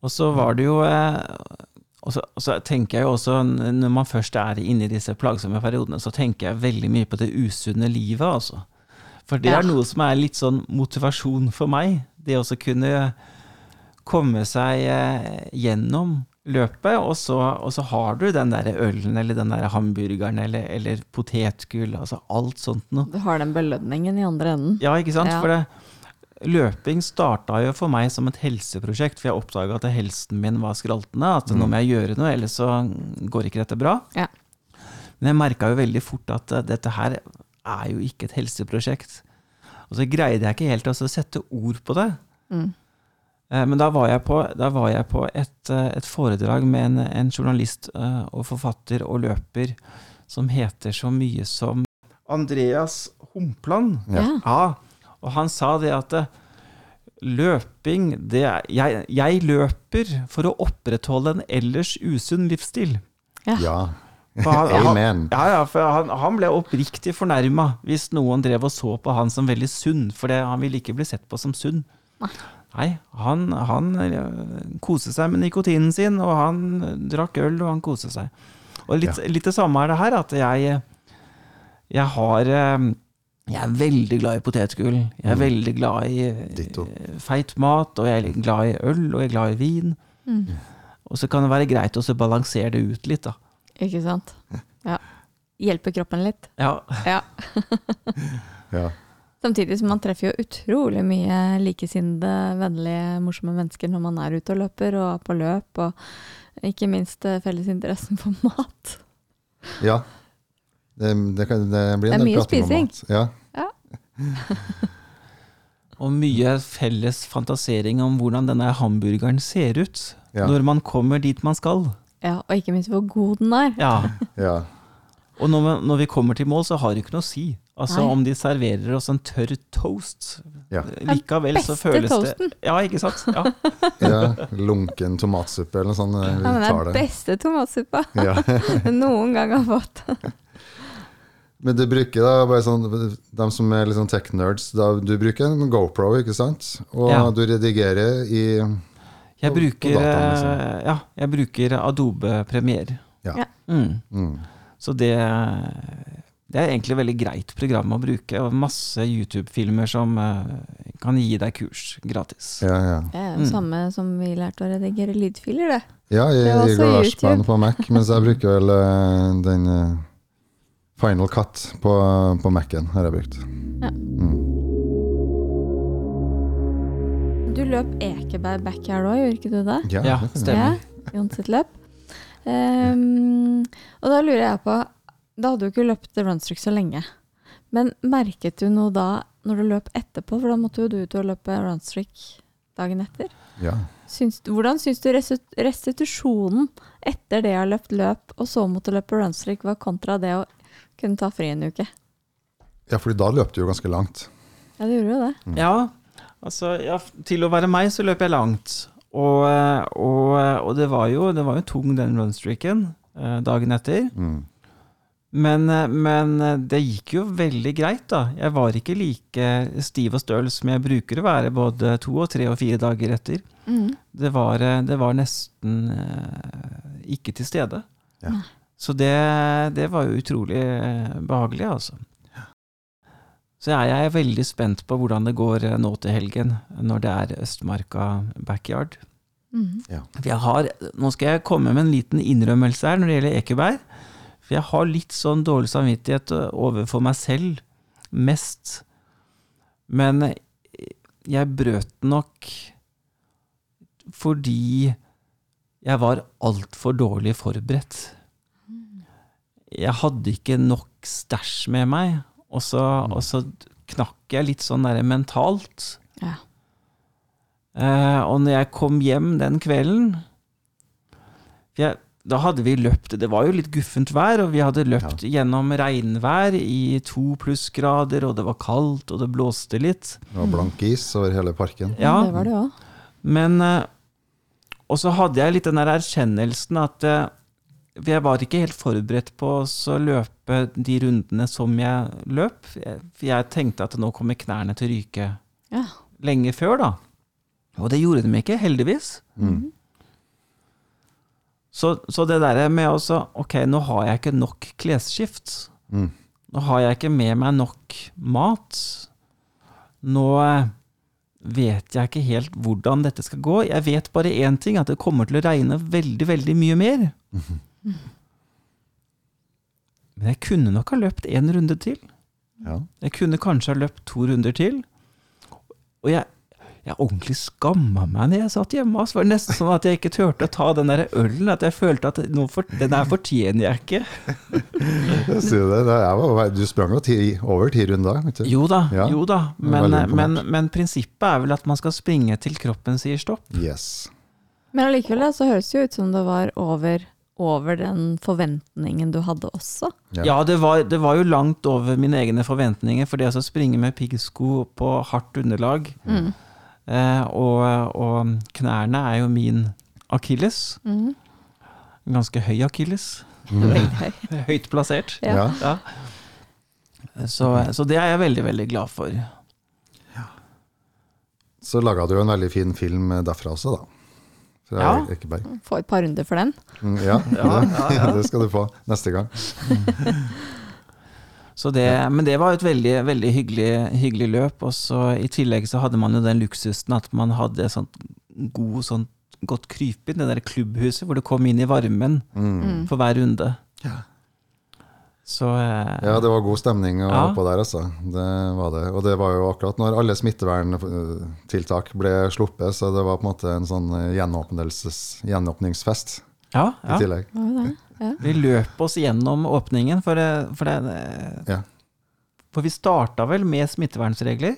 Og så var det jo eh, og så, og så tenker jeg jo også, når man først er inne i disse plagsomme periodene, så tenker jeg veldig mye på det usunne livet, altså. For det er noe som er litt sånn motivasjon for meg. Det å kunne komme seg eh, gjennom løpet, og så, og så har du den der ølen eller den der hamburgeren eller, eller potetgull, altså alt sånt noe. Du har den belønningen i andre enden. Ja, ikke sant? Ja. For det, løping starta jo for meg som et helseprosjekt, for jeg oppdaga at helsen min var skraltende. At nå må jeg gjøre noe, ellers så går ikke dette bra. Ja. Men jeg merka jo veldig fort at eh, dette her er jo ikke et helseprosjekt. Og så greide jeg ikke helt å sette ord på det. Mm. Eh, Men da var jeg på, da var jeg på et, eh, et foredrag med en, en journalist og forfatter og løper som heter så mye som Andreas Humpland. Ja. Ja. Ja, og han sa det at eh, løping det er, jeg, jeg løper for å opprettholde en ellers usunn livsstil. Ja. ja. han, han, Amen. ja, ja, for han, han ble oppriktig fornærma hvis noen drev og så på han som veldig sunn, for det, han ville ikke bli sett på som sunn. Nei. Han, han eh, koste seg med nikotinen sin, og han drakk øl, og han koste seg. Og litt, litt det samme er det her, at jeg, jeg har eh, Jeg er veldig glad i potetgull. Jeg er Mm. veldig glad i eh, Ditto. feit mat, og jeg er glad i øl, og jeg er glad i vin. Mm. Og så kan det være greit å balansere det ut litt, da. Ikke sant? Ja. Hjelpe kroppen litt. Ja, Ja. Ja. Samtidig som man treffer jo utrolig mye likesinnede, vennlige, morsomme mennesker når man er ute og løper og er på løp, og ikke minst eh, fellesinteressen for mat. ja. Det, det, kan, det blir Det er en del mye spising. mat. Ja. Og mye felles fantasering om hvordan denne hamburgeren ser ut Ja. når man kommer dit man skal. Ja, og ikke minst hvor god den er. Ja. ja. Og når, vi- når vi kommer til mål, så har det ikke noe å si. Altså Nei. Om de serverer oss en tørr toast, Ja. likevel så beste føles toasten. det Ja, ikke sant? Ja. ja. Lunken tomatsuppe eller noe sånt. eh, Vi Ja, men det tar er det. beste tomatsuppa Ja. noen gang har fått. Men du bruker da bare sånn De som er litt sånn tech-nerds, du bruker en GoPro, ikke sant? Og Ja. du redigerer i Jeg bruker, dataen, liksom. eh, ja, jeg bruker Adobe Premiere. Ja. Mm. mm. Så det, det er egentlig et veldig greit program å bruke, og masse YouTube-filmer som eh, kan gi deg kurs gratis. Ja, ja. Det er jo Mm. samme som vi lærte å redigere lydfiler, det. ja jeg, Det er GarageBand YouTube. på Mac, mens jeg bruker vel eh, den Final Cut på, på Mac-en, har jeg brukt. Ja. Mm. Du løp Ekeberg backyard òg, gjorde ikke du det? Ja, Ja, jeg. stemmer. Ja, Jon sitt løp. Um, og da lurer jeg på Da hadde du ikke løpt Runstruck så lenge. Men merket du noe da, når du løp etterpå? For da måtte jo du ut og løpe Runstruck dagen etter. Ja. Syns, hvordan syns du restitusjonen etter det å ha løpt løp, og så måtte løpe Runstruck, var kontra det å kunne ta fri en uke? ja, fordi da løp du jo ganske langt. Ja, det gjorde jo det. Mm. Ja, altså ja, til å være meg så løp jeg langt. Og, eh, og, og det, var jo, det var jo tung den runstreaken eh, dagen etter. Mm. Men, eh, men eh, det gikk jo veldig greit, da. Jeg var ikke like stiv og støl som jeg bruker å være både to og tre og fire dager etter. Mm. Det var, eh, det var nesten eh, ikke til stede. Ja. Så det, det var jo utrolig eh, behagelig, altså. Så jeg er veldig spent på hvordan det går eh, nå til helgen, når det er Østmarka backyard. Mm. Ja. jeg har, nå skal jeg komme med en liten innrømmelse her når det gjelder Ekeberg. For jeg har litt sånn dårlig samvittighet overfor meg selv, mest. Men jeg brøt nok fordi jeg var altfor dårlig forberedt. Jeg hadde ikke nok stæsj med meg, og så, og så knakk jeg litt sånn der mentalt. Ja. Eh, og når jeg kom hjem den kvelden for jeg, Da hadde vi løpt Det var jo litt guffent vær, og vi hadde løpt gjennom regnvær i to plussgrader, og det var kaldt, og det blåste litt. Det var blank is over hele parken. Ja. Det var det òg. Men eh, Og så hadde jeg litt den der erkjennelsen at eh, jeg var ikke helt forberedt på å løpe de rundene som jeg løp. Jeg- tenkte at nå kommer knærne til å ryke Ja. lenge før, da. Og det gjorde de ikke, heldigvis. Mm. Så, så det der med også Ok, nå har jeg ikke nok klesskift. Mm. Nå har jeg ikke med meg nok mat. Nå eh, vet jeg ikke helt hvordan dette skal gå. Jeg vet bare én ting, at det kommer til å regne veldig, veldig mye mer. Men jeg kunne nok ha løpt én runde til. Ja. Jeg kunne kanskje ha løpt to runder til. Og jeg, jeg ordentlig skamma meg når jeg satt hjemme. Altså. Det var nesten sånn at jeg ikke turte å ta den der ølen. At jeg følte at for, den her fortjener jeg ikke. Jeg sier det, det er, du sprang jo ti, over ti runder. Jo da, Ja, jo da. Men, men, men prinsippet er vel at man skal springe til kroppen sier stopp. Yes. Men allikevel så høres det jo ut som det var over, over den forventningen du hadde også. Ja. Ja, det, var, det var jo langt over mine egne forventninger, for det å springe med piggsko på hardt underlag, Mm. eh, og, og knærne er jo min akilles. Mm. Ganske høy akilles. Høy. Høyt plassert. Ja. Ja. Så, så det er jeg veldig, veldig glad for. Så laga du en veldig fin film derfra også, da. Fra Ja. Ekeberg. Få et par runder for den. Mm, ja, Ja, ja, ja. det skal du få neste gang. Så det, men det var et veldig, veldig hyggelig, hyggelig løp. Og så I tillegg så hadde man jo den luksusen at man hadde sånt god, sånt godt krypinn, det der klubbhuset hvor du kom inn i varmen Mm. for hver runde. Så eh, Ja, det var god stemning Ja. oppå der, altså. Det var det. Og det var jo akkurat når alle smitteverntiltak ble sluppet, så det var på en måte en sånn gjenåpningsfest ja, i tillegg. Ja. Vi løp oss gjennom åpningen, for, for, det, Ja. for vi starta vel med smittevernregler.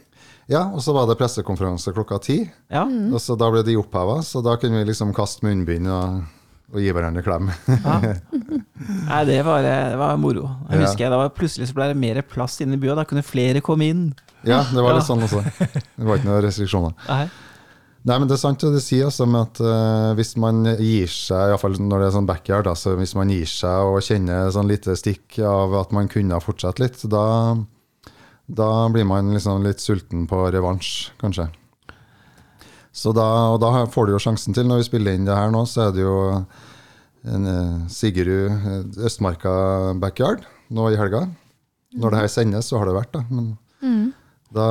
Ja, og så var det pressekonferanse klokka ti, Ja, og så da ble de oppheva, så da kunne vi liksom kaste munnbind og, og gi hverandre klem. ja. Nei, det var, det var moro. Jeg Ja. husker jeg, da var Plutselig så ble det mer plass inne i byen, da kunne flere komme inn. Ja, det var litt sånn også. Det var ikke noen restriksjoner. Nei. Nei, men det er sant det du sier, altså, at uh, hvis man gir seg, iallfall når det er sånn backyard, altså, hvis man gir seg og kjenner sånn lite stikk av at man kunne ha fortsatt litt, da, da blir man liksom litt sulten på revansj, kanskje. Så da, og da får du jo sjansen til, når vi spiller inn det her nå, så er det jo en eh, Sigerud eh, Østmarka backyard nå i helga. Når det her sendes, så har det vært, da. Men Mm. da,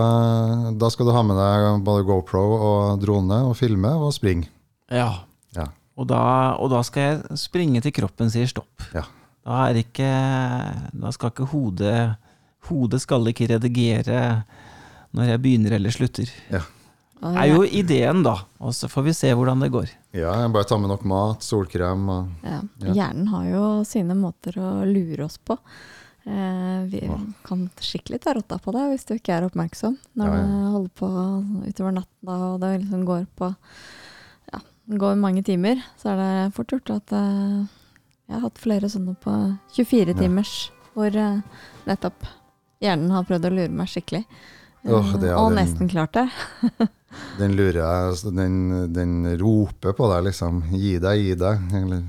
da skal du ha med deg både GoPro og drone og filme og springe. Ja. Ja. Og da, og da skal jeg springe til kroppen sier stopp. Ja. Da er ikke Da skal ikke hodet Hodet skal ikke redigere når jeg begynner eller slutter. Og Det er jo ideen, da. Og så får vi se hvordan det går. Ja, bare ta med nok mat, solkrem og Ja. Ja. Hjernen har jo sine måter å lure oss på. Eh, vi Ja. kan skikkelig ta rotta på det hvis du ikke er oppmerksom. Når Ja, ja. det holder på utover natta og det liksom går på ja, går mange timer, så er det fort gjort at eh, Jeg har hatt flere sånne på 24 Ja. timers hvor eh, nettopp hjernen har prøvd å lure meg skikkelig. Oh, det og nesten klart det. Den lurer jeg, den, den roper på deg, liksom. Gi deg, gi deg. Eller,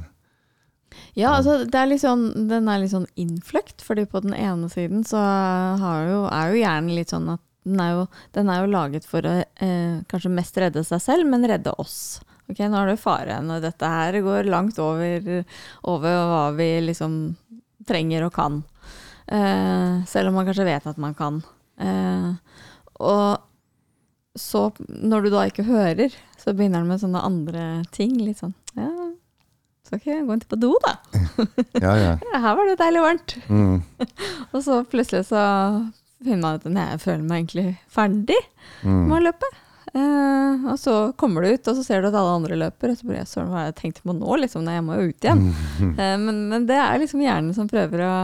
Ja, altså er sånn, den er litt sånn innfløkt, fordi på den ene siden så jo, er jo hjernen litt sånn at den er jo, den er jo laget for å eh, kanskje mest redde seg selv, men redde oss. Ok, nå er det fare når dette her går langt over, over hva vi liksom trenger og kan. Eh, selv om man kanskje vet at man kan. Eh, og så, når du da ikke hører, så begynner han med sånne andre ting. Litt sånn Ja, skal ikke jeg gå inn på do, da? ja, ja. Ja, her var det deilig varmt. Mm, Og så plutselig så finner man ut at jeg føler meg egentlig ferdig mm. med å løpe. Eh, og så kommer du ut, og så ser du at alle andre løper, og så bare søren, hva har jeg tenkt på nå, liksom, nei, jeg må jo ut igjen. Eh, men, men det er liksom hjernen som prøver å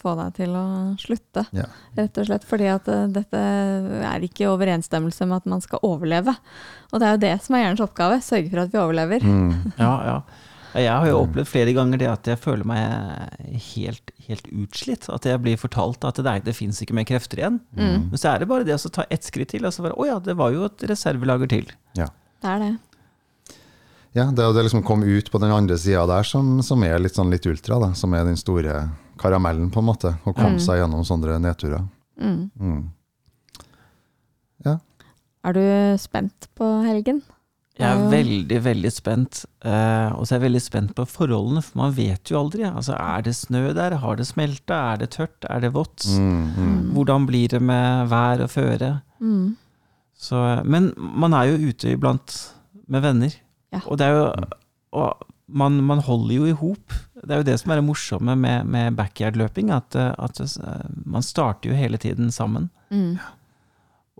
få deg til å slutte, Ja. rett og slett. Fordi at eh, dette er ikke i overensstemmelse med at man skal overleve. Og det er jo det som er hjernens oppgave, sørge for at vi overlever. Mm. Ja, ja. Ja, Jeg har jo opplevd flere ganger det at jeg føler meg helt, helt utslitt. At jeg blir fortalt at det, er- det fins ikke mer krefter igjen. Mm. Men så er det bare det å ta ett skritt til, og så bare Å ja, det var jo et reservelager til. Det er det. Ja, det er det liksom kom ut på den andre sida der som, som er litt sånn litt ultra, da. Som er den store karamellen, på en måte. Å komme Mm. seg gjennom sånne nedturer. Mm. Mm. Er du spent på helgen? Jeg er veldig, veldig spent. Uh, og så er jeg veldig spent på forholdene, for man vet jo aldri. Altså, er det snø der? Har det smelta? Er det tørt? Er det vått? Mm, mm. Hvordan blir det med vær og føre? Mm. Så, men man er jo ute iblant med venner. Ja. Og det er jo og man, man holder jo i hop. Det er jo det som er det morsomme med, med backyard-løping, at, eh, at eh, man starter jo hele tiden sammen. Mm.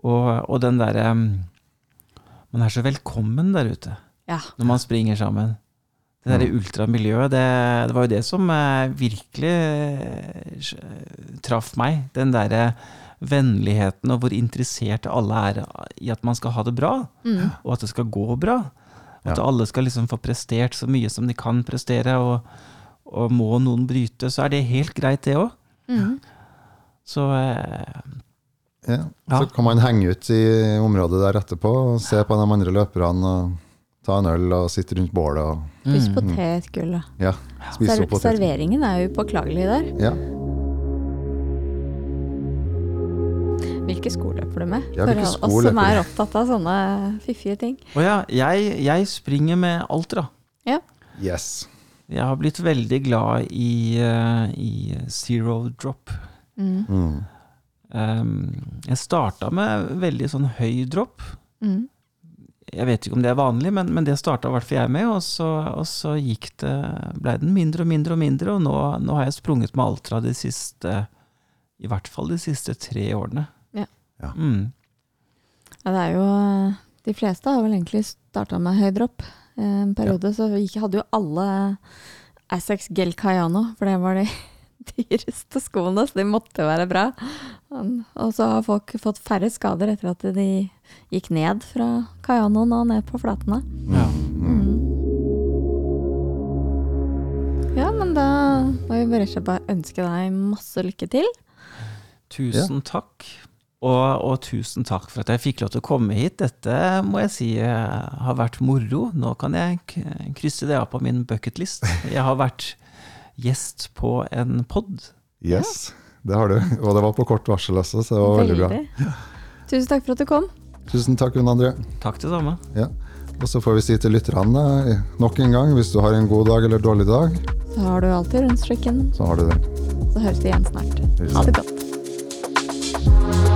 Og, og den derre Man er så velkommen der ute Ja. når man springer sammen. Det derre ultramiljøet, det, det var jo det som eh, virkelig eh, traff meg. Den derre vennligheten og hvor interessert alle er i at man skal ha det bra, Mm. og at det skal gå bra. At Ja. alle skal liksom få prestert så mye som de kan prestere, og, og må noen bryte, så er det helt greit, det òg. Mm. Så eh, Ja. Ja. Så kan man henge ut i området der etterpå og se på de andre løperne og ta en øl og sitte rundt bålet og Spise mm. potetgull. ja, spise Ser potet. serveringen er jo upåklagelig der. Ja. Hvilke sko løper du med? Ja, For oss som er opptatt av sånne fiffige ting. Og ja, jeg, jeg springer med Altra. Yes. Jeg har blitt veldig glad i, eh, i zero drop. Mm. Mm. Um, jeg starta med veldig sånn høy dropp. Mm. Jeg vet ikke om det er vanlig, men, men det starta i hvert fall jeg med. Og så, og så gikk det, ble den mindre og mindre og mindre, og nå, nå har jeg sprunget med Altra de siste I hvert fall de siste tre årene. Ja. Ja. Mm. Ja, det er jo De fleste har vel egentlig starta med høy dropp. en periode, så vi ikke- hadde jo alle Assex Gel Cayano, for det var de dyreste skoene, så de måtte jo være bra. Og så har folk fått færre skader etter at de gikk ned fra Cayanoen og ned på flatene. Ja. Mm. Ja, men da må vi bare ønske deg masse lykke til. Tusen takk. Og, og tusen takk for at jeg fikk lov til å komme hit. Dette må jeg si eh, har vært moro. Nå kan jeg krysse det av på min bucketlist. Jeg har vært gjest på en pod. Yes, det har du. Og det var på kort varsel også, så det var veldig bra. Tusen takk for at du kom. Tusen takk, Jon André. Takk det samme. Ja. Og så får vi si til lytterne eh, nok en gang, hvis du har en god dag eller dårlig dag, Så har du alltid rundstrekken. så har du det. Så høres vi igjen snart. Ha det godt.